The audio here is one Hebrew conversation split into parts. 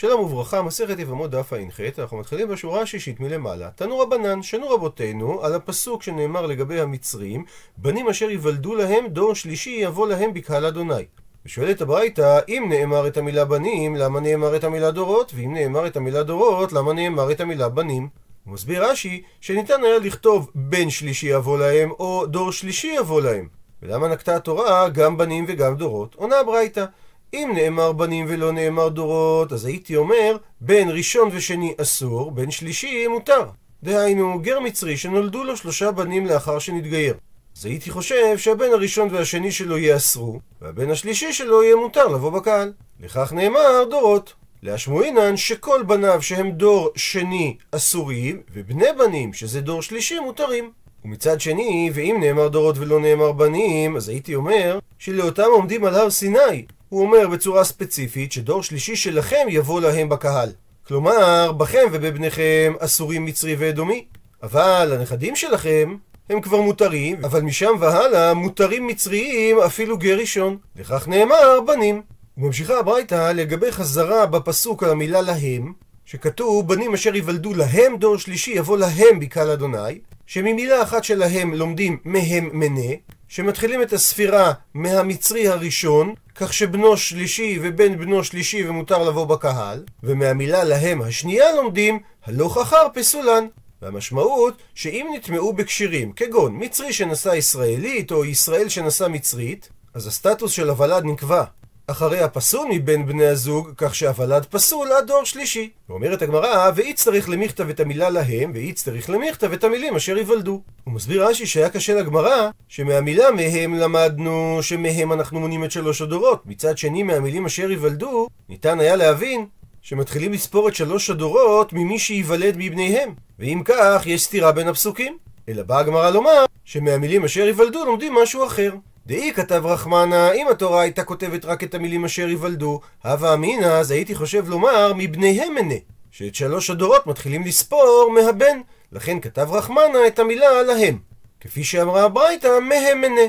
שלום וברכה, מסכת יבמות דף ע"ח, אנחנו מתחילים בשורה השישית מלמעלה. תנו רבנן, שנו רבותינו, על הפסוק שנאמר לגבי המצרים, בנים אשר יוולדו להם, דור שלישי יבוא להם בקהל אדוני. ושואלת הברייתא, אם נאמר את המילה בנים, למה נאמר את המילה דורות? ואם נאמר את המילה דורות, למה נאמר את המילה בנים? הוא מסביר רש"י, שניתן היה לכתוב בן שלישי יבוא להם, או דור שלישי יבוא להם. ולמה נקטה התורה גם בנים וגם דורות? עונה הברייתא. אם נאמר בנים ולא נאמר דורות, אז הייתי אומר, בין ראשון ושני אסור, בין שלישי מותר. דהיינו, גר מצרי שנולדו לו שלושה בנים לאחר שנתגייר. אז הייתי חושב שהבן הראשון והשני שלו ייאסרו, והבן השלישי שלו יהיה מותר לבוא בקהל. לכך נאמר דורות. להשמועינן שכל בניו שהם דור שני אסורים, ובני בנים שזה דור שלישי מותרים. ומצד שני, ואם נאמר דורות ולא נאמר בנים, אז הייתי אומר שלאותם עומדים על הר סיני, הוא אומר בצורה ספציפית שדור שלישי שלכם יבוא להם בקהל. כלומר, בכם ובבניכם אסורים מצרי ואדומי. אבל הנכדים שלכם הם כבר מותרים, אבל משם והלאה מותרים מצריים אפילו גר ראשון. לכך נאמר בנים. וממשיכה הברייתא לגבי חזרה בפסוק על המילה להם, שכתוב בנים אשר יוולדו להם דור שלישי יבוא להם בקהל אדוני, שממילה אחת שלהם לומדים מהם מנה, שמתחילים את הספירה מהמצרי הראשון, כך שבנו שלישי ובן בנו שלישי ומותר לבוא בקהל, ומהמילה להם השנייה לומדים הלוך אחר פסולן. והמשמעות שאם נטמעו בקשירים, כגון מצרי שנשא ישראלית או ישראל שנשא מצרית, אז הסטטוס של הוולד נקבע אחרי הפסול מבין בני הזוג, כך שהוולד פסול עד דור שלישי. ואומרת הגמרא, ואיץ צריך למכתב את המילה להם, ואיץ צריך למכתב את המילים אשר ייוולדו. הוא מסביר רש"י שהיה קשה לגמרא, שמהמילה מהם למדנו שמהם אנחנו מונים את שלוש הדורות. מצד שני, מהמילים אשר ייוולדו, ניתן היה להבין שמתחילים לספור את שלוש הדורות ממי שייוולד מבניהם. ואם כך, יש סתירה בין הפסוקים. אלא באה הגמרא לומר שמהמילים אשר ייוולדו לומדים משהו אחר. דאי כתב רחמנה, אם התורה הייתה כותבת רק את המילים אשר ייוולדו, הווה אמינא, אז הייתי חושב לומר מבניהם מנה, שאת שלוש הדורות מתחילים לספור מהבן, לכן כתב רחמנה את המילה להם. כפי שאמרה הברייתא, מהם מנה.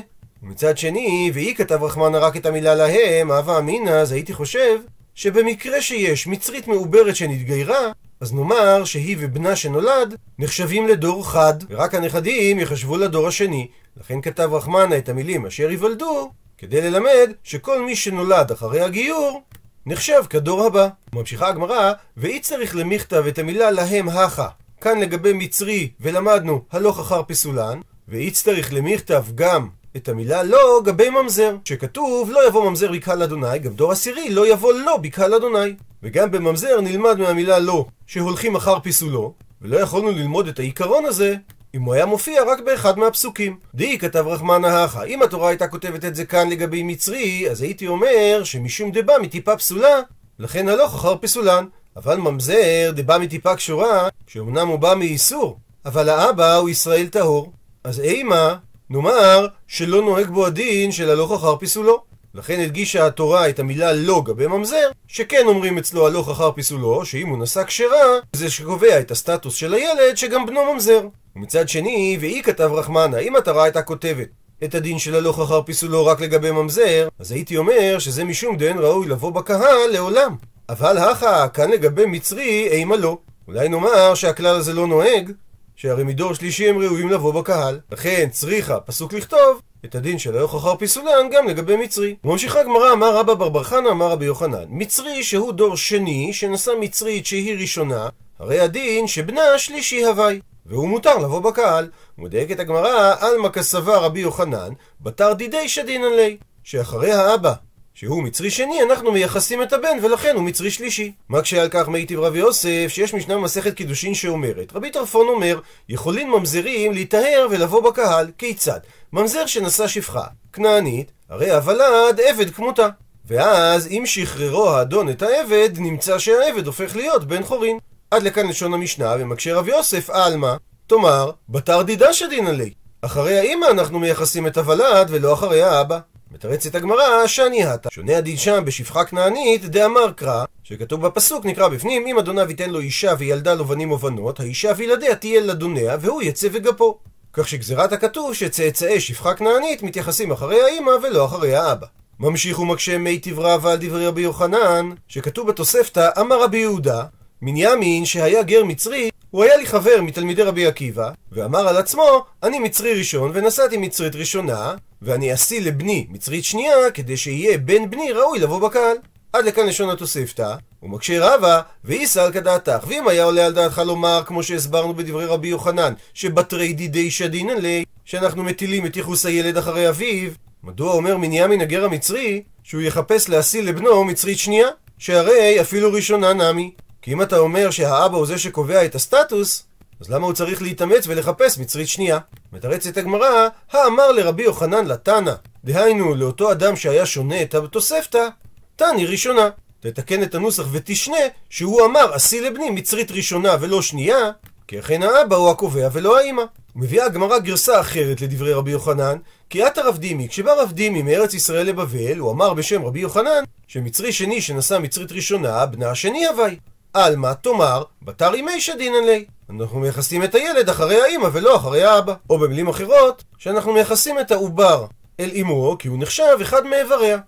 ומצד שני, ואי כתב רחמנה רק את המילה להם, הווה אמינא, אז הייתי חושב שבמקרה שיש מצרית מעוברת שנתגיירה, אז נאמר שהיא ובנה שנולד נחשבים לדור חד, ורק הנכדים יחשבו לדור השני. לכן כתב רחמנה את המילים אשר ייוולדו, כדי ללמד שכל מי שנולד אחרי הגיור נחשב כדור הבא. ממשיכה הגמרא, ואי צריך למכתב את המילה להם הכה. כאן לגבי מצרי, ולמדנו הלוך אחר פסולן, ואי צריך למכתב גם את המילה לא גבי ממזר, שכתוב לא יבוא ממזר בקהל אדוני, גם דור עשירי לא יבוא לא בקהל אדוני. וגם בממזר נלמד מהמילה לא, שהולכים אחר פיסולו, ולא יכולנו ללמוד את העיקרון הזה אם הוא היה מופיע רק באחד מהפסוקים. די כתב רחמנא הכא, אם התורה הייתה כותבת את זה כאן לגבי מצרי, אז הייתי אומר שמשום דבא מטיפה פסולה, לכן הלוך אחר פסולן. אבל ממזר דבא מטיפה קשורה, שאומנם הוא בא מאיסור, אבל האבא הוא ישראל טהור. אז אימה, נאמר שלא נוהג בו הדין של הלוך אחר פיסולו. לכן הדגישה התורה את המילה לא גבי ממזר, שכן אומרים אצלו הלוך אחר פיסולו, שאם הוא נשא כשרה, זה שקובע את הסטטוס של הילד שגם בנו ממזר. ומצד שני, ואי כתב רחמנה, אם התורה הייתה כותבת את הדין של הלוך אחר פיסולו רק לגבי ממזר, אז הייתי אומר שזה משום דין ראוי לבוא בקהל לעולם. אבל הכה, כאן לגבי מצרי, אימה לא. אולי נאמר שהכלל הזה לא נוהג, שהרי מדור שלישי הם ראויים לבוא בקהל. לכן צריכה פסוק לכתוב את הדין של הלוך אחר פיסולן גם לגבי מצרי. וממשיכה הגמרא, אמר רבא בר בר אמר רבי יוחנן, מצרי שהוא דור שני, שנשא מצרית שהיא ראשונה, הרי הדין שבנה שלישי הווי. והוא מותר לבוא בקהל. ומדייקת הגמרא, עלמא כסבה רבי יוחנן, בתר דידי שדינן ליה. שאחרי האבא, שהוא מצרי שני, אנחנו מייחסים את הבן, ולכן הוא מצרי שלישי. מה כשעל כך מיטיב רבי יוסף, שיש משנה במסכת קידושין שאומרת, רבי טרפון אומר, יכולים ממזרים להיטהר ולבוא בקהל, כיצד? ממזר שנשא שפחה, כנענית, הרי הוולד עבד כמותה. ואז אם שחררו האדון את העבד, נמצא שהעבד הופך להיות בן חורין. עד לכאן לשון המשנה, ומקשה רב יוסף, עלמא, תאמר, בתר דידה שדינא ליה. אחרי האמא אנחנו מייחסים את הוולד ולא אחרי האבא. מתרצת הגמרא, שאני הטה. שונה הדין שם בשפחה כנענית, דאמר קרא, שכתוב בפסוק, נקרא בפנים, אם אדוניו ייתן לו אישה וילדה לו בנים ובנות, האישה וילדיה תהיה לדוניה, והוא יצא וגפו. כך שגזירת הכתוב שצאצאי שפחה כנענית מתייחסים אחרי האמא ולא אחרי האבא. ממשיך ומקשה מי תברא ועל דברי רבי יוחנן, שכתוב בתוספתא, אמר רבי יהודה, מנימין שהיה גר מצרי, הוא היה לי חבר מתלמידי רבי עקיבא, ואמר על עצמו, אני מצרי ראשון ונשאתי מצרית ראשונה, ואני אשיא לבני מצרית שנייה, כדי שיהיה בן בני ראוי לבוא בקהל. עד לכאן לשון התוספתא, ומקשה רבה, ואיסא על כדעתך. ואם היה עולה על דעתך לומר, כמו שהסברנו בדברי רבי יוחנן, שבתרי דידי שדינן לי, שאנחנו מטילים את ייחוס הילד אחרי אביו, מדוע אומר מנימין הגר המצרי, שהוא יחפש להשיא לבנו מצרית שנייה? שהרי אפילו ראשונה נמי. כי אם אתה אומר שהאבא הוא זה שקובע את הסטטוס, אז למה הוא צריך להתאמץ ולחפש מצרית שנייה? מתרצת הגמרא, האמר לרבי יוחנן לתנא, דהיינו לאותו אדם שהיה שונה את התוספתא, תני ראשונה. תתקן את הנוסח ותשנה שהוא אמר עשי לבני מצרית ראשונה ולא שנייה, כי אכן האבא הוא הקובע ולא האמא. מביאה הגמרא גרסה אחרת לדברי רבי יוחנן, כי את הרב דימי, כשבא רב דימי מארץ ישראל לבבל, הוא אמר בשם רבי יוחנן, שמצרי שני שנשא מצרית ראשונה, בנה השני הווי. עלמא תאמר, בתר אימי שדינן לי. אנחנו מייחסים את הילד אחרי האמא ולא אחרי האבא. או במילים אחרות, שאנחנו מייחסים את העובר אל אמו, כי הוא נחשב אחד מאיבריה.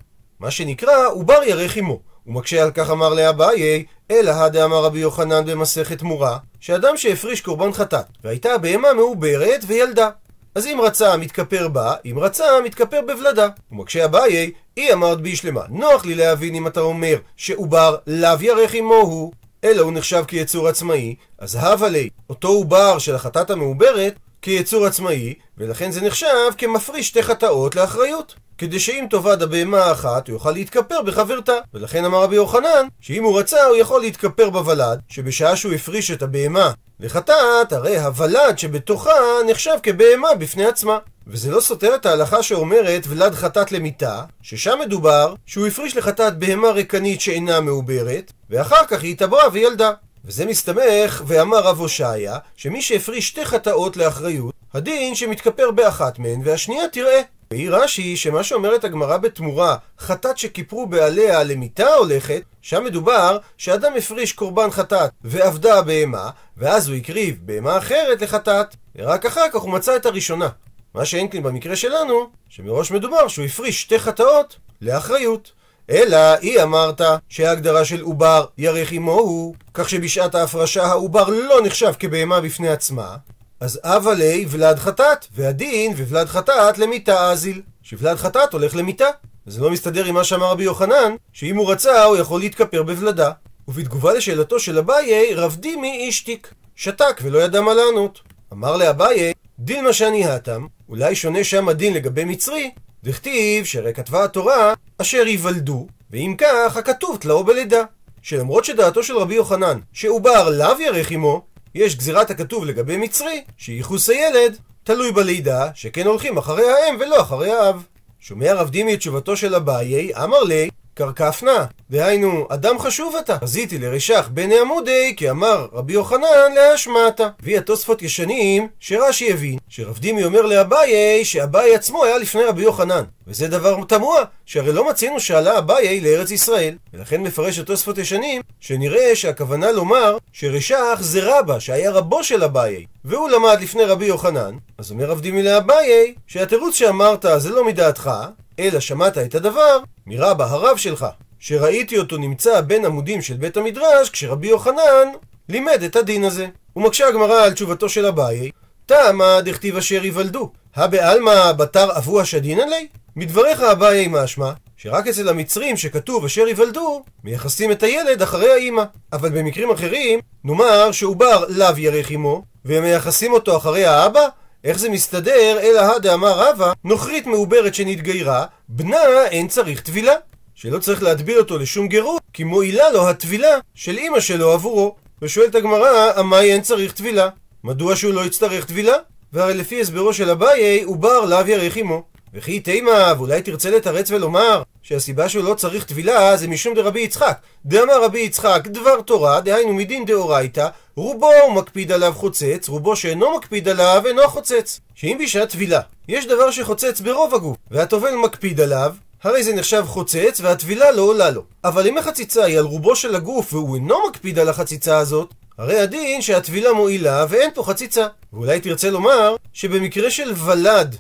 מה שנקרא עובר ירך אמו. ומקשה על כך אמר לאביי, אלא הדאמר רבי יוחנן במסכת מורה, שאדם שהפריש קורבן חטאת, והייתה בהמה מעוברת וילדה. אז אם רצה מתכפר בה, אם רצה מתכפר בוולדה. ומקשה אביי, היא אמרת בישלמה, נוח לי להבין אם אתה אומר שעובר לאו ירך עמו הוא, אלא הוא נחשב כיצור עצמאי, אז הווה לי, אותו עובר של החטאת המעוברת, כיצור עצמאי, ולכן זה נחשב כמפריש שתי חטאות לאחריות. כדי שאם תאבד הבהמה האחת, הוא יוכל להתכפר בחברתה. ולכן אמר רבי יוחנן, שאם הוא רצה, הוא יכול להתכפר בוולד, שבשעה שהוא הפריש את הבהמה לחטאת, הרי הוולד שבתוכה נחשב כבהמה בפני עצמה. וזה לא סותר את ההלכה שאומרת ולד חטאת למיתה, ששם מדובר שהוא הפריש לחטאת בהמה ריקנית שאינה מעוברת, ואחר כך היא התעברה וילדה. וזה מסתמך, ואמר רב הושעיה, שמי שהפריש שתי חטאות לאחריות, הדין שמתכפר באחת מהן, והשנייה תראה. והיא רש"י, שמה שאומרת הגמרא בתמורה, חטאת שכיפרו בעליה למיתה הולכת, שם מדובר שאדם הפריש קורבן חטאת ועבדה הבהמה, ואז הוא הקריב בהמה אחרת לחטאת, ורק אחר כך הוא מצא את הראשונה. מה שאין כן במקרה שלנו, שמראש מדובר שהוא הפריש שתי חטאות לאחריות. אלא היא אמרת שההגדרה של עובר ירך עמו הוא, כך שבשעת ההפרשה העובר לא נחשב כבהמה בפני עצמה, אז אבה לי ולד חטאת, והדין וולד חטאת למיתה אזיל, שוולד חטאת הולך למיתה. וזה לא מסתדר עם מה שאמר רבי יוחנן, שאם הוא רצה הוא יכול להתכפר בוולדה. ובתגובה לשאלתו של אביי, רב דימי השתיק, שתק ולא ידע מה לענות. אמר לאביי, דילמה שאני התם, אולי שונה שם הדין לגבי מצרי, דכתיב שהרי כתבה התורה אשר ייוולדו, ואם כך הכתוב תלאו בלידה. שלמרות שדעתו של רבי יוחנן שעובר לאו ירך עמו, יש גזירת הכתוב לגבי מצרי, שייחוס הילד תלוי בלידה, שכן הולכים אחרי האם ולא אחרי האב. שומע רב דימי את תשובתו של אביי, אמר לי, קרקפנה, דהיינו, אדם חשוב אתה. חזיתי לרשך בני עמודי, כי אמר רבי יוחנן להשמעתה. הביא התוספות ישנים, שרש"י הבין, שרב דימי אומר לאביי, שאביי עצמו היה לפני רבי יוחנן. וזה דבר תמוה, שהרי לא מצינו שעלה אביי לארץ ישראל. ולכן מפרש התוספות ישנים, שנראה שהכוונה לומר שרשך זה רבא, שהיה רבו של אביי, והוא למד לפני רבי יוחנן. אז אומר רב דימי לאביי, שהתירוץ שאמרת זה לא מדעתך, אלא שמעת את הדבר מרבא הרב שלך, שראיתי אותו נמצא בין עמודים של בית המדרש כשרבי יוחנן לימד את הדין הזה. ומקשה הגמרא על תשובתו של אביי, תמה דכתיב אשר ייוולדו, הבעלמא בתר אבו השדינן לי? מדבריך אביי משמע שרק אצל המצרים שכתוב אשר ייוולדו, מייחסים את הילד אחרי האימא. אבל במקרים אחרים, נאמר שעובר לאו ירך עמו, ומייחסים אותו אחרי האבא, איך זה מסתדר? אלא הדאמר רבא, נוכרית מעוברת שנתגיירה, בנה אין צריך טבילה. שלא צריך להטביל אותו לשום גירות, כי מועילה לו הטבילה של אמא שלו עבורו. ושואלת הגמרא, עמאי אין צריך טבילה. מדוע שהוא לא יצטרך טבילה? והרי לפי הסברו של אביי, עובר לאו ירך עמו. וכי תימה, ואולי תרצה לתרץ ולומר שהסיבה שהוא לא צריך טבילה זה משום דרבי יצחק. דאמר רבי יצחק דבר תורה, דהיינו מדין דאורייתא, רובו הוא מקפיד עליו חוצץ, רובו שאינו מקפיד עליו אינו חוצץ. שאם בשעת טבילה יש דבר שחוצץ ברוב הגוף, והטובל מקפיד עליו, הרי זה נחשב חוצץ והטבילה לא עולה לו. אבל אם החציצה היא על רובו של הגוף והוא אינו מקפיד על החציצה הזאת, הרי הדין שהטבילה מועילה ואין פה חציצה. ואולי תרצה לומר שבמקרה של ולד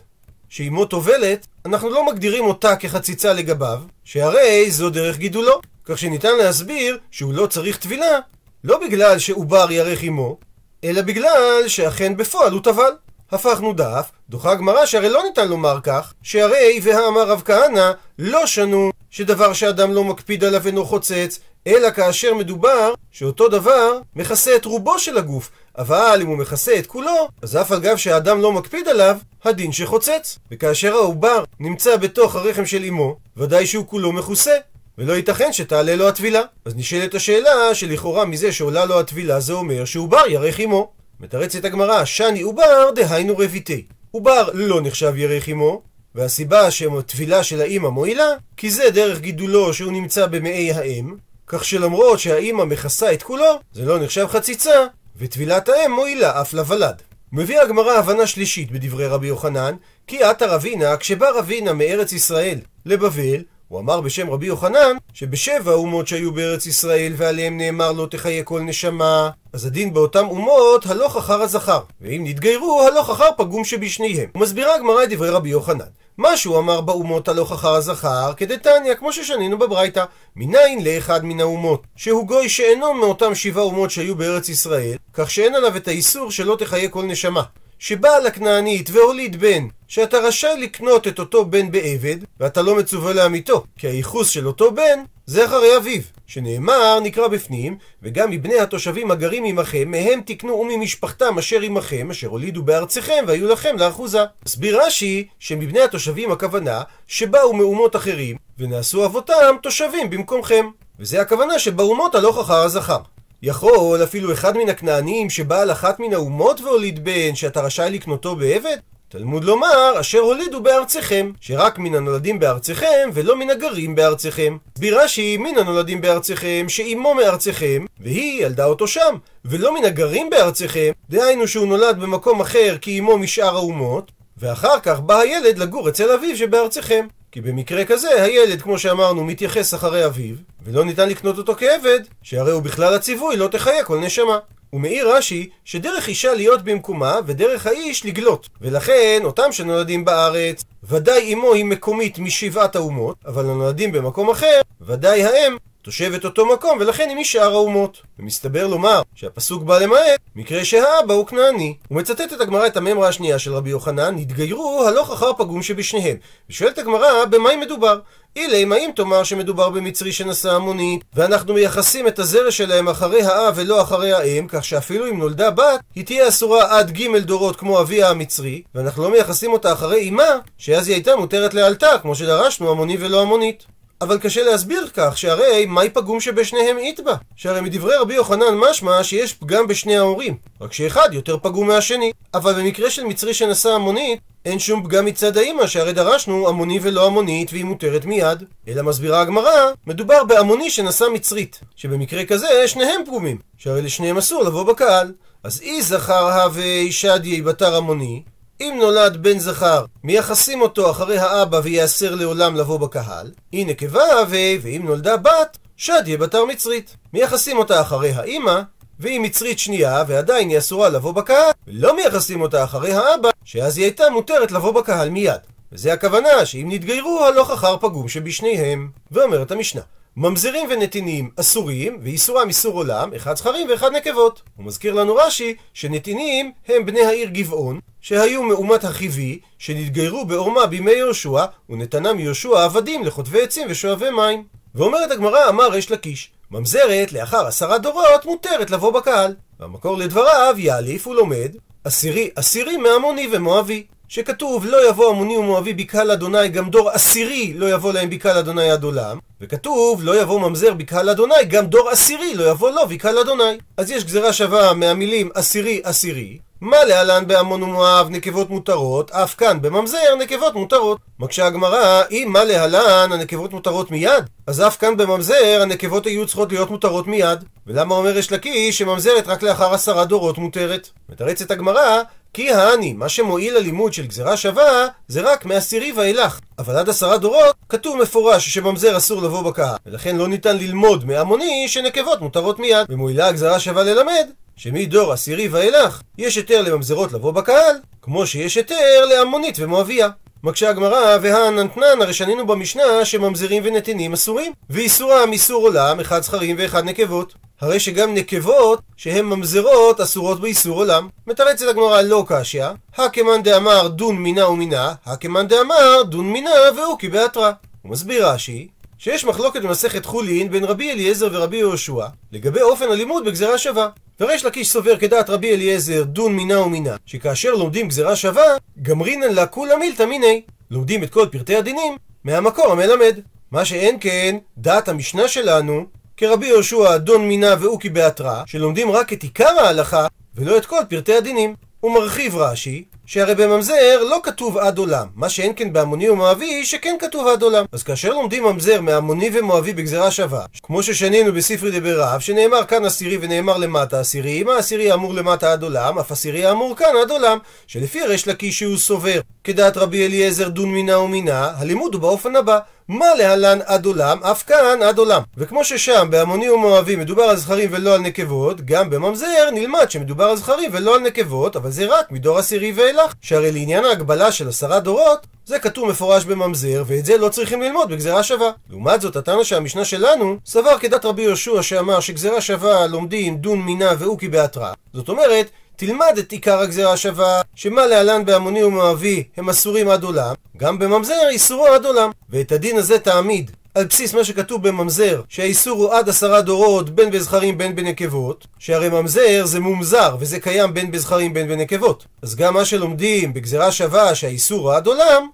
שאימו טובלת, אנחנו לא מגדירים אותה כחציצה לגביו, שהרי זו דרך גידולו. כך שניתן להסביר שהוא לא צריך טבילה, לא בגלל שעובר ירך עמו, אלא בגלל שאכן בפועל הוא טבל. הפכנו דף, דוחה הגמרא שהרי לא ניתן לומר כך, שהרי והאמר רב כהנא לא שנו שדבר שאדם לא מקפיד עליו אינו חוצץ, אלא כאשר מדובר שאותו דבר מכסה את רובו של הגוף, אבל אם הוא מכסה את כולו, אז אף על גב שהאדם לא מקפיד עליו, הדין שחוצץ. וכאשר העובר נמצא בתוך הרחם של אמו, ודאי שהוא כולו מכוסה. ולא ייתכן שתעלה לו הטבילה. אז נשאלת השאלה שלכאורה מזה שעולה לו הטבילה זה אומר שעובר ירך עמו. מתרצת הגמרא, שני עובר דהיינו רביתי. עובר לא נחשב ירך עמו, והסיבה שהטבילה של האימא מועילה, כי זה דרך גידולו שהוא נמצא במעי האם, כך שלמרות שהאימא מכסה את כולו, זה לא נחשב חציצה, וטבילת האם מועילה אף לוולד. מביאה הגמרא הבנה שלישית בדברי רבי יוחנן, כי עתה רבינה, כשבא רבינה מארץ ישראל לבבל, הוא אמר בשם רבי יוחנן, שבשבע אומות שהיו בארץ ישראל ועליהם נאמר לא תחיה כל נשמה, אז הדין באותם אומות הלוך אחר הזכר, ואם נתגיירו הלוך אחר פגום שבשניהם. ומסבירה הגמרא את דברי רבי יוחנן. מה שהוא אמר באומות הלוך אחר הזכר, כדתניא, כמו ששנינו בברייתא. מניין לאחד מן האומות, שהוא גוי שאינו מאותם שבעה אומות שהיו בארץ ישראל, כך שאין עליו את האיסור שלא תחיה כל נשמה. שבאה לכנענית והוליד בן, שאתה רשאי לקנות את אותו בן בעבד, ואתה לא מצווה לעמיתו, כי הייחוס של אותו בן זה אחרי אביו, שנאמר, נקרא בפנים, וגם מבני התושבים הגרים עמכם, מהם תקנו וממשפחתם אשר עמכם, אשר הולידו בארציכם, והיו לכם לאחוזה. מסביר רש"י, שמבני התושבים הכוונה, שבאו מאומות אחרים, ונעשו אבותם תושבים במקומכם. וזה הכוונה שבאומות הלוך אחר הזכר. יכול אפילו אחד מן הכנענים שבא על אחת מן האומות והוליד בן, שאתה רשאי לקנותו בעבד? תלמוד לומר, אשר הולידו בארציכם, שרק מן הנולדים בארציכם, ולא מן הגרים בארציכם. הסביר רש"י, מן הנולדים בארציכם, שאימו מארציכם, והיא ילדה אותו שם, ולא מן הגרים בארציכם, דהיינו שהוא נולד במקום אחר כי אימו משאר האומות, ואחר כך בא הילד לגור אצל אביו שבארציכם. כי במקרה כזה, הילד, כמו שאמרנו, מתייחס אחרי אביו, ולא ניתן לקנות אותו כעבד, שהרי הוא בכלל הציווי לא תחיה כל נשמה. ומעיר רש"י שדרך אישה להיות במקומה ודרך האיש לגלות. ולכן אותם שנולדים בארץ, ודאי אמו היא מקומית משבעת האומות, אבל הנולדים במקום אחר, ודאי האם תושבת אותו מקום, ולכן היא משאר האומות. ומסתבר לומר שהפסוק בא למעט מקרה שהאבא הוא כנעני. הוא מצטט את הגמרא את הממרה השנייה של רבי יוחנן, נתגיירו הלוך אחר פגום שבשניהם. ושואלת הגמרא, במה היא מדובר? אילי, האם תאמר שמדובר במצרי שנשא המונית, ואנחנו מייחסים את הזרע שלהם אחרי האב ולא אחרי האם, כך שאפילו אם נולדה בת, היא תהיה אסורה עד ג' דורות כמו אביה המצרי, ואנחנו לא מייחסים אותה אחרי אמה, שאז היא הייתה מותרת לאלתר, כמו שדרשנו המוני ולא המונית. אבל קשה להסביר כך, שהרי מהי פגום שבשניהם יתבע? שהרי מדברי רבי יוחנן משמע שיש פגם בשני ההורים, רק שאחד יותר פגום מהשני. אבל במקרה של מצרי שנשא המונית, אין שום פגם מצד האמא, שהרי דרשנו המוני ולא המונית והיא מותרת מיד. אלא מסבירה הגמרא, מדובר בהמוני שנשא מצרית, שבמקרה כזה שניהם פגומים, שהרי לשניהם אסור לבוא בקהל. אז אי זכר הווה שדיה בתר המוני, אם נולד בן זכר, מייחסים אותו אחרי האבא וייאסר לעולם לבוא בקהל. היא נקבה הווה, ואם נולדה בת, שדיה בתר מצרית. מייחסים אותה אחרי האימא, והיא מצרית שנייה, ועדיין היא אסורה לבוא בקהל, ולא מייחסים אותה אחרי האבא, שאז היא הייתה מותרת לבוא בקהל מיד. וזה הכוונה, שאם נתגיירו, הלוך אחר פגום שבשניהם. ואומרת המשנה, ממזרים ונתינים אסורים, ואיסורם איסור עולם, אחד זכרים ואחד נקבות. הוא מזכיר לנו רש"י, שנתינים הם בני העיר גבעון, שהיו מאומת החיבי, שנתגיירו בעורמה בימי יהושע, ונתנם יהושע עבדים לחוטבי עצים ושואבי מים. ואומרת הגמרא, אמר ריש לקיש, ממזרת לאחר עשרה דורות מותרת לבוא בקהל. והמקור לדבריו, יאליף ולומד, עשירי עשירי מעמוני ומואבי. שכתוב לא יבוא עמוני ומואבי בקהל אדוני גם דור עשירי לא יבוא להם בקהל אדוני עד עולם וכתוב לא יבוא ממזר בקהל אדוני גם דור עשירי לא יבוא לו בקהל אדוני אז יש גזירה שווה מהמילים עשירי עשירי מה להלן בעמון ומואב נקבות מותרות, אף כאן בממזר נקבות מותרות. מקשה הגמרא, אם מה להלן הנקבות מותרות מיד, אז אף כאן בממזר הנקבות היו צריכות להיות מותרות מיד. ולמה אומר יש לקיש שממזרת רק לאחר עשרה דורות מותרת? מתרצת הגמרא, כי האני, מה שמועיל ללימוד של גזירה שווה, זה רק מעשירי ואילך. אבל עד עשרה דורות, כתוב מפורש שממזר אסור לבוא בקהל. ולכן לא ניתן ללמוד מהמוני שנקבות מותרות מיד. ומועילה הגזירה שווה ללמד שמדור עשירי ואילך יש היתר לממזרות לבוא בקהל, כמו שיש היתר להמונית ומואביה. מקשה הגמרא, והנתנן, הרי שנינו במשנה שממזרים ונתינים אסורים. ואיסורם איסור עולם, אחד זכרים ואחד נקבות. הרי שגם נקבות שהן ממזרות אסורות באיסור עולם. מתרצת הגמרא לא קשיא, הקמאן דאמר דון מינה ומינה, הקמאן דאמר דון מינה והוא כי בהתרא. הוא מסביר רש"י שיש מחלוקת במסכת חולין בין רבי אליעזר ורבי יהושע לגבי אופן הלימוד בגזרה שווה. וריש לקיש סובר כדעת רבי אליעזר דון מינה ומינה, שכאשר לומדים גזרה שווה, גמרינן לה כולה מילתא מיני. לומדים את כל פרטי הדינים מהמקור המלמד. מה שאין כן, דעת המשנה שלנו, כרבי יהושע דון מינה ואוקי בהתרא, שלומדים רק את עיקר ההלכה, ולא את כל פרטי הדינים. הוא מרחיב רש"י, שהרי בממזר לא כתוב עד עולם, מה שאין כן בהמוני ומואבי שכן כתוב עד עולם. אז כאשר לומדים ממזר מהמוני ומואבי בגזרה שווה, כמו ששנינו בספרי דברב, שנאמר כאן עשירי ונאמר למטה עשירי, מה עשירי אמור למטה עד עולם, אף עשירי אמור כאן עד עולם, שלפי ריש לקיש שהוא סובר, כדעת רבי אליעזר דון מינה ומינה, הלימוד הוא באופן הבא. מה להלן עד עולם, אף כאן עד עולם. וכמו ששם בהמוני ומואבי מדובר על זכרים ולא על נקבות, גם בממזר נלמד שמדובר על זכרים ולא על נקבות, אבל זה רק מדור עשירי ואילך. שהרי לעניין ההגבלה של עשרה דורות, זה כתוב מפורש בממזר, ואת זה לא צריכים ללמוד בגזרה שווה. לעומת זאת, התנא שהמשנה שלנו סבר כדת רבי יהושע שאמר שגזרה שווה לומדים דון מינה ואוקי בהתראה. זאת אומרת, תלמד את עיקר הגזירה השווה, שמה להלן בהמוני ומואבי הם אסורים עד עולם, גם בממזר איסורו עד עולם. ואת הדין הזה תעמיד על בסיס מה שכתוב בממזר, שהאיסור הוא עד עשרה דורות בין בזכרים בין בנקבות, שהרי ממזר זה מומזר, וזה קיים בין בזכרים בין בנקבות. אז גם מה שלומדים בגזירה שווה שהאיסור הוא עד עולם,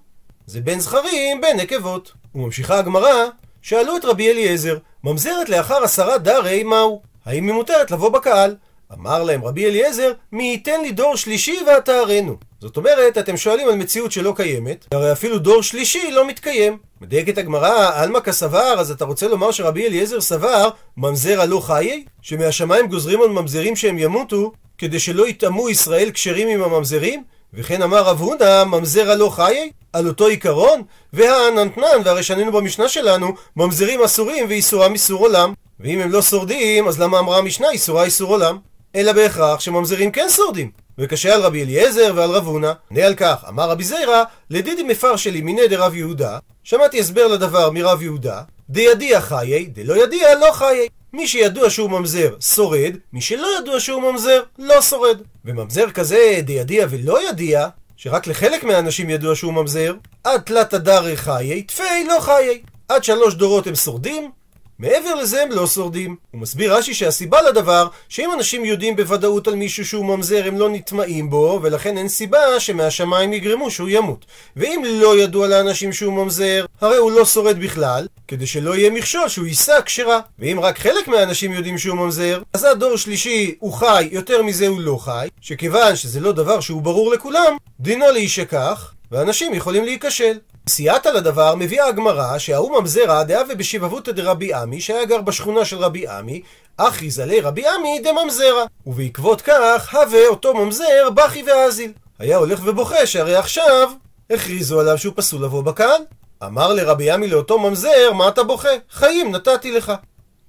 זה בין זכרים בין נקבות. וממשיכה הגמרא, שאלו את רבי אליעזר, ממזרת לאחר עשרה דרי מהו? האם היא מותרת לבוא בקהל? אמר להם רבי אליעזר, מי ייתן לי דור שלישי ואתארנו. זאת אומרת, אתם שואלים על מציאות שלא קיימת, הרי אפילו דור שלישי לא מתקיים. מדייקת הגמרא, עלמא כסבר, אז אתה רוצה לומר שרבי אליעזר סבר, ממזר הלא חיי? שמהשמיים גוזרים על ממזרים שהם ימותו, כדי שלא יטעמו ישראל כשרים עם הממזרים? וכן אמר רב הונא, ממזר הלא חיי? על אותו עיקרון? והאננתנן, והרי שנינו במשנה שלנו, ממזרים אסורים ואיסורם איסור עולם. ואם הם לא שורדים, אז למה אמרה המשנה איסורה איסור עולם? אלא בהכרח שממזרים כן שורדים. וקשה על רבי אליעזר ועל רב הונא. ענה על כך, אמר רבי זיירא, לדידי מפרשלי מיני דרב יהודה, שמעתי הסבר לדבר מרב יהודה, דידיע חיי, דלא ידיע לא חיי. מי שידוע שהוא ממזר, שורד, מי שלא ידוע שהוא ממזר, לא שורד. וממזר כזה, דידיע ולא ידיע, שרק לחלק מהאנשים ידוע שהוא ממזר, עד תלת הדרי חיי, תפי לא חיי. עד שלוש דורות הם שורדים, מעבר לזה הם לא שורדים. הוא מסביר רש"י שהסיבה לדבר, שאם אנשים יודעים בוודאות על מישהו שהוא ממזר, הם לא נטמעים בו, ולכן אין סיבה שמהשמיים יגרמו שהוא ימות. ואם לא ידוע לאנשים שהוא ממזר, הרי הוא לא שורד בכלל, כדי שלא יהיה מכשול שהוא יישא כשרה. ואם רק חלק מהאנשים יודעים שהוא ממזר, אז עד דור שלישי הוא חי, יותר מזה הוא לא חי, שכיוון שזה לא דבר שהוא ברור לכולם, דינו להישכח, ואנשים יכולים להיכשל. סייעתא לדבר מביאה הגמרא שההוא ממזרא דאה ובשיבבותא דרבי עמי שהיה גר בשכונה של רבי עמי אחי זלי רבי עמי דממזרא ובעקבות כך הווה אותו ממזר בכי ואזיל. היה הולך ובוכה שהרי עכשיו הכריזו עליו שהוא פסול לבוא בקהל. אמר לרבי עמי לאותו ממזר מה אתה בוכה? חיים נתתי לך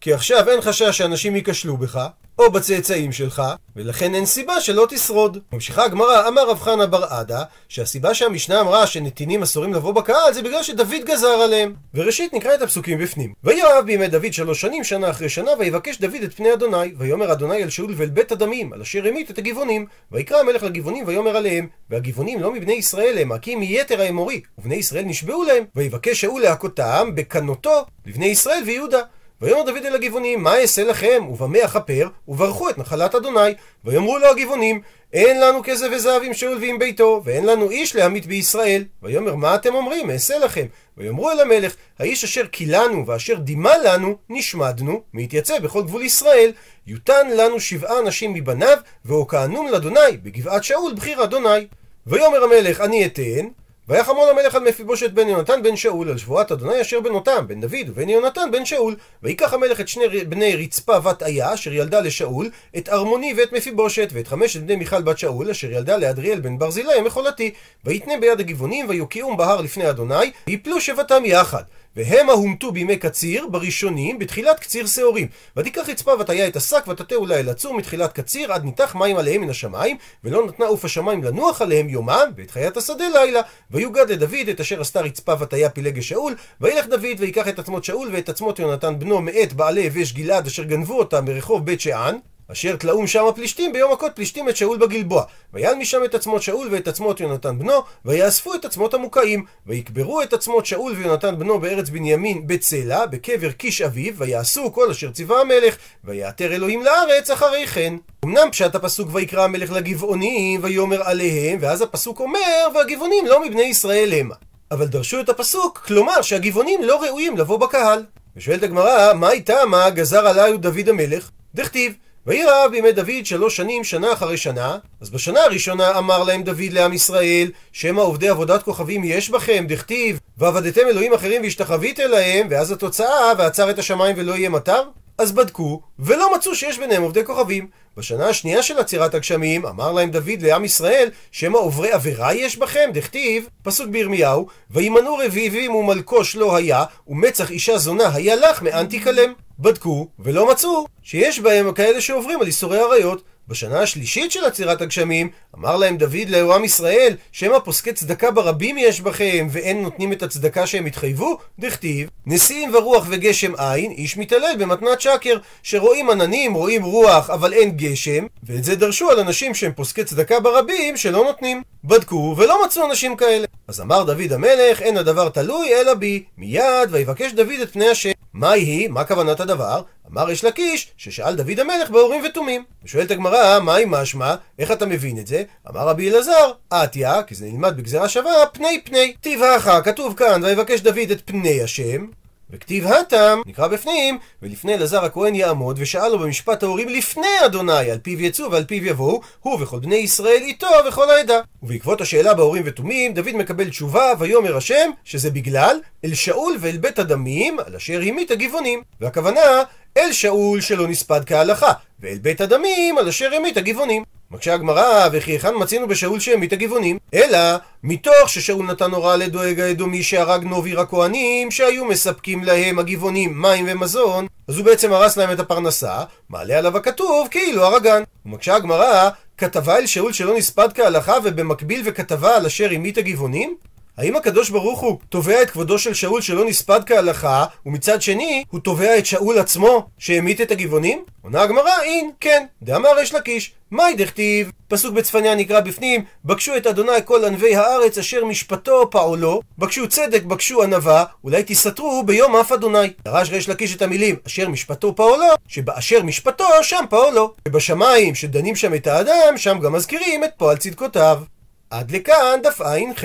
כי עכשיו אין חשש שאנשים ייכשלו בך או בצאצאים שלך, ולכן אין סיבה שלא תשרוד. ממשיכה הגמרא, אמר רב חנא בר עדה, שהסיבה שהמשנה אמרה שנתינים אסורים לבוא בקהל זה בגלל שדוד גזר עליהם. וראשית נקרא את הפסוקים בפנים. ויואב בימי דוד שלוש שנים, שנה אחרי שנה, ויבקש דוד את פני אדוני. ויאמר אדוני אל שאול ואל בית הדמים, על אשר המית את הגבעונים. ויקרא המלך לגבעונים ויאמר עליהם, והגבעונים לא מבני ישראל הם, כי מיתר האמורי, ובני ישראל נשבעו להם, ויבקש שאול להכותם בקנותו לבני ישראל ויהודה. ויאמר דוד אל הגבעונים, מה אעשה לכם? ובמה אכפר? וברכו את נחלת אדוני. ויאמרו לו הגבעונים, אין לנו כסף וזהב עם שאול ועם ביתו, ואין לנו איש להמית בישראל. ויאמר, מה אתם אומרים? אעשה לכם. ויאמרו אל המלך, האיש אשר כילנו ואשר דימה לנו, נשמדנו, מהתייצב בכל גבול ישראל, יותן לנו שבעה אנשים מבניו, והוקענון לאדוני, בגבעת שאול בחיר אדוני. ויאמר המלך, אני אתן, ויחמול המלך על מפיבושת בן יונתן בן שאול, על שבועת אדוני אשר בנותם, בן דוד ובן יונתן בן שאול. ויקח המלך את שני בני רצפה בת איה, אשר ילדה לשאול, את ארמוני ואת מפיבושת, ואת חמשת בני מיכל בת שאול, אשר ילדה לאדריאל בן ברזילי המחולתי. ויתנה ביד הגבעונים, ויוקיעום בהר לפני אדוני, ויפלו שבתם יחד. והמה הומתו בימי קציר, בראשונים, בתחילת קציר שעורים. ותיקח רצפה ותהיה את השק, ותטהו לה אל הצור מתחילת קציר, עד ניתח מים עליהם מן השמיים, ולא נתנה עוף השמיים לנוח עליהם יומם, ואת חיית השדה לילה. ויוגד לדוד את אשר עשתה רצפה ותהיה פילגש שאול, וילך דוד ויקח את עצמות שאול ואת עצמות יונתן בנו מאת בעלי יבש גלעד אשר גנבו אותם מרחוב בית שאן, אשר תלאום שם הפלישתים ביום מכות פלישתים את שאול בגלבוע. ויעל משם את עצמות שאול ואת עצמות יונתן בנו, ויאספו את עצמות המוקעים. ויקברו את עצמות שאול ויונתן בנו בארץ בנימין בצלע, בקבר קיש אביו, ויעשו כל אשר ציווה המלך, ויעתר אלוהים לארץ אחרי כן. אמנם פשט הפסוק ויקרא המלך לגבעונים, ויאמר עליהם, ואז הפסוק אומר, והגבעונים לא מבני ישראל המה. אבל דרשו את הפסוק, כלומר שהגבעונים לא ראויים לבוא בקהל. ושואלת הגמרא, מה איתה מה גזר עליו דוד המלך? דכתיב, ויהי רעב בימי דוד שלוש שנים, שנה אחרי שנה. אז בשנה הראשונה אמר להם דוד לעם ישראל, שמא עובדי עבודת כוכבים יש בכם, דכתיב, ועבדתם אלוהים אחרים והשתחוויתם להם, ואז התוצאה, ועצר את השמיים ולא יהיה מטר? אז בדקו, ולא מצאו שיש ביניהם עובדי כוכבים. בשנה השנייה של עצירת הגשמים, אמר להם דוד לעם ישראל, שמא עוברי עבירה יש בכם? דכתיב, פסוק בירמיהו, וימנעו רביבים ומלקוש לא היה, ומצח אישה זונה היה לך מאן תיכלם. בדקו, ולא מצאו, שיש בהם כאלה שעוברים על איסורי עריות. בשנה השלישית של עצירת הגשמים, אמר להם דוד לעם ישראל, שמא פוסקי צדקה ברבים יש בכם, ואין נותנים את הצדקה שהם התחייבו? דכתיב, נשיאים ורוח וגשם אין, איש מתעלל במתנת שקר, שרואים עננים, רואים רוח, אבל אין גשם, ואת זה דרשו על אנשים שהם פוסקי צדקה ברבים, שלא נותנים. בדקו, ולא מצאו אנשים כאלה. אז אמר דוד המלך, אין הדבר תלוי אלא בי. מיד, ויבקש דוד את פני השם. מה יהי? מה כוונת הדבר? אמר יש לקיש, ששאל דוד המלך באורים ותומים. ושואלת הגמרא, מהי משמע? איך אתה מבין את זה? אמר רבי אלעזר, עטיה, כי זה נלמד בגזרה שווה, פני פני. כתיב האחה, כתוב כאן, ויבקש דוד את פני השם. וכתיב התם, נקרא בפנים, ולפני אלעזר הכהן יעמוד, ושאל לו במשפט ההורים לפני אדוני, על פיו יצאו ועל פיו יבואו, הוא וכל בני ישראל איתו וכל העדה. ובעקבות השאלה בהורים ותומים, דוד מקבל תשובה, ויאמר השם, שזה בגלל אל שאול ואל בית הדמים, על אשר המית הגבעונים. והכוונה, אל שאול שלא נספד כהלכה, ואל בית הדמים, על אשר המית הגבעונים. מקשה הגמרא, וכי היכן מצינו בשאול שהמית הגבעונים? אלא, מתוך ששאול נתן הוראה לדואג האדומי שהרג נוביר הכהנים, שהיו מספקים להם הגבעונים מים ומזון, אז הוא בעצם הרס להם את הפרנסה, מעלה עליו הכתוב כאילו הרגן. ומקשה הגמרא, כתבה אל שאול שלא נספד כהלכה, ובמקביל וכתבה על אשר המית הגבעונים? האם הקדוש ברוך הוא תובע את כבודו של שאול שלא נספד כהלכה, ומצד שני הוא תובע את שאול עצמו שהמית את הגבעונים? עונה הגמרא, אין, כן, דאמר ריש לקיש, מאי דכתיב? פסוק בצפניה נקרא בפנים, בקשו את אדוני כל ענבי הארץ אשר משפטו פעולו, בקשו צדק, בקשו ענווה, אולי תסתרו ביום אף אדוני. דרש ריש לקיש את המילים אשר משפטו פעולו, שבאשר משפטו שם פעולו. ובשמיים שדנים שם את האדם, שם גם מזכירים את פועל צדקותיו. עד לכאן דף ע"ח.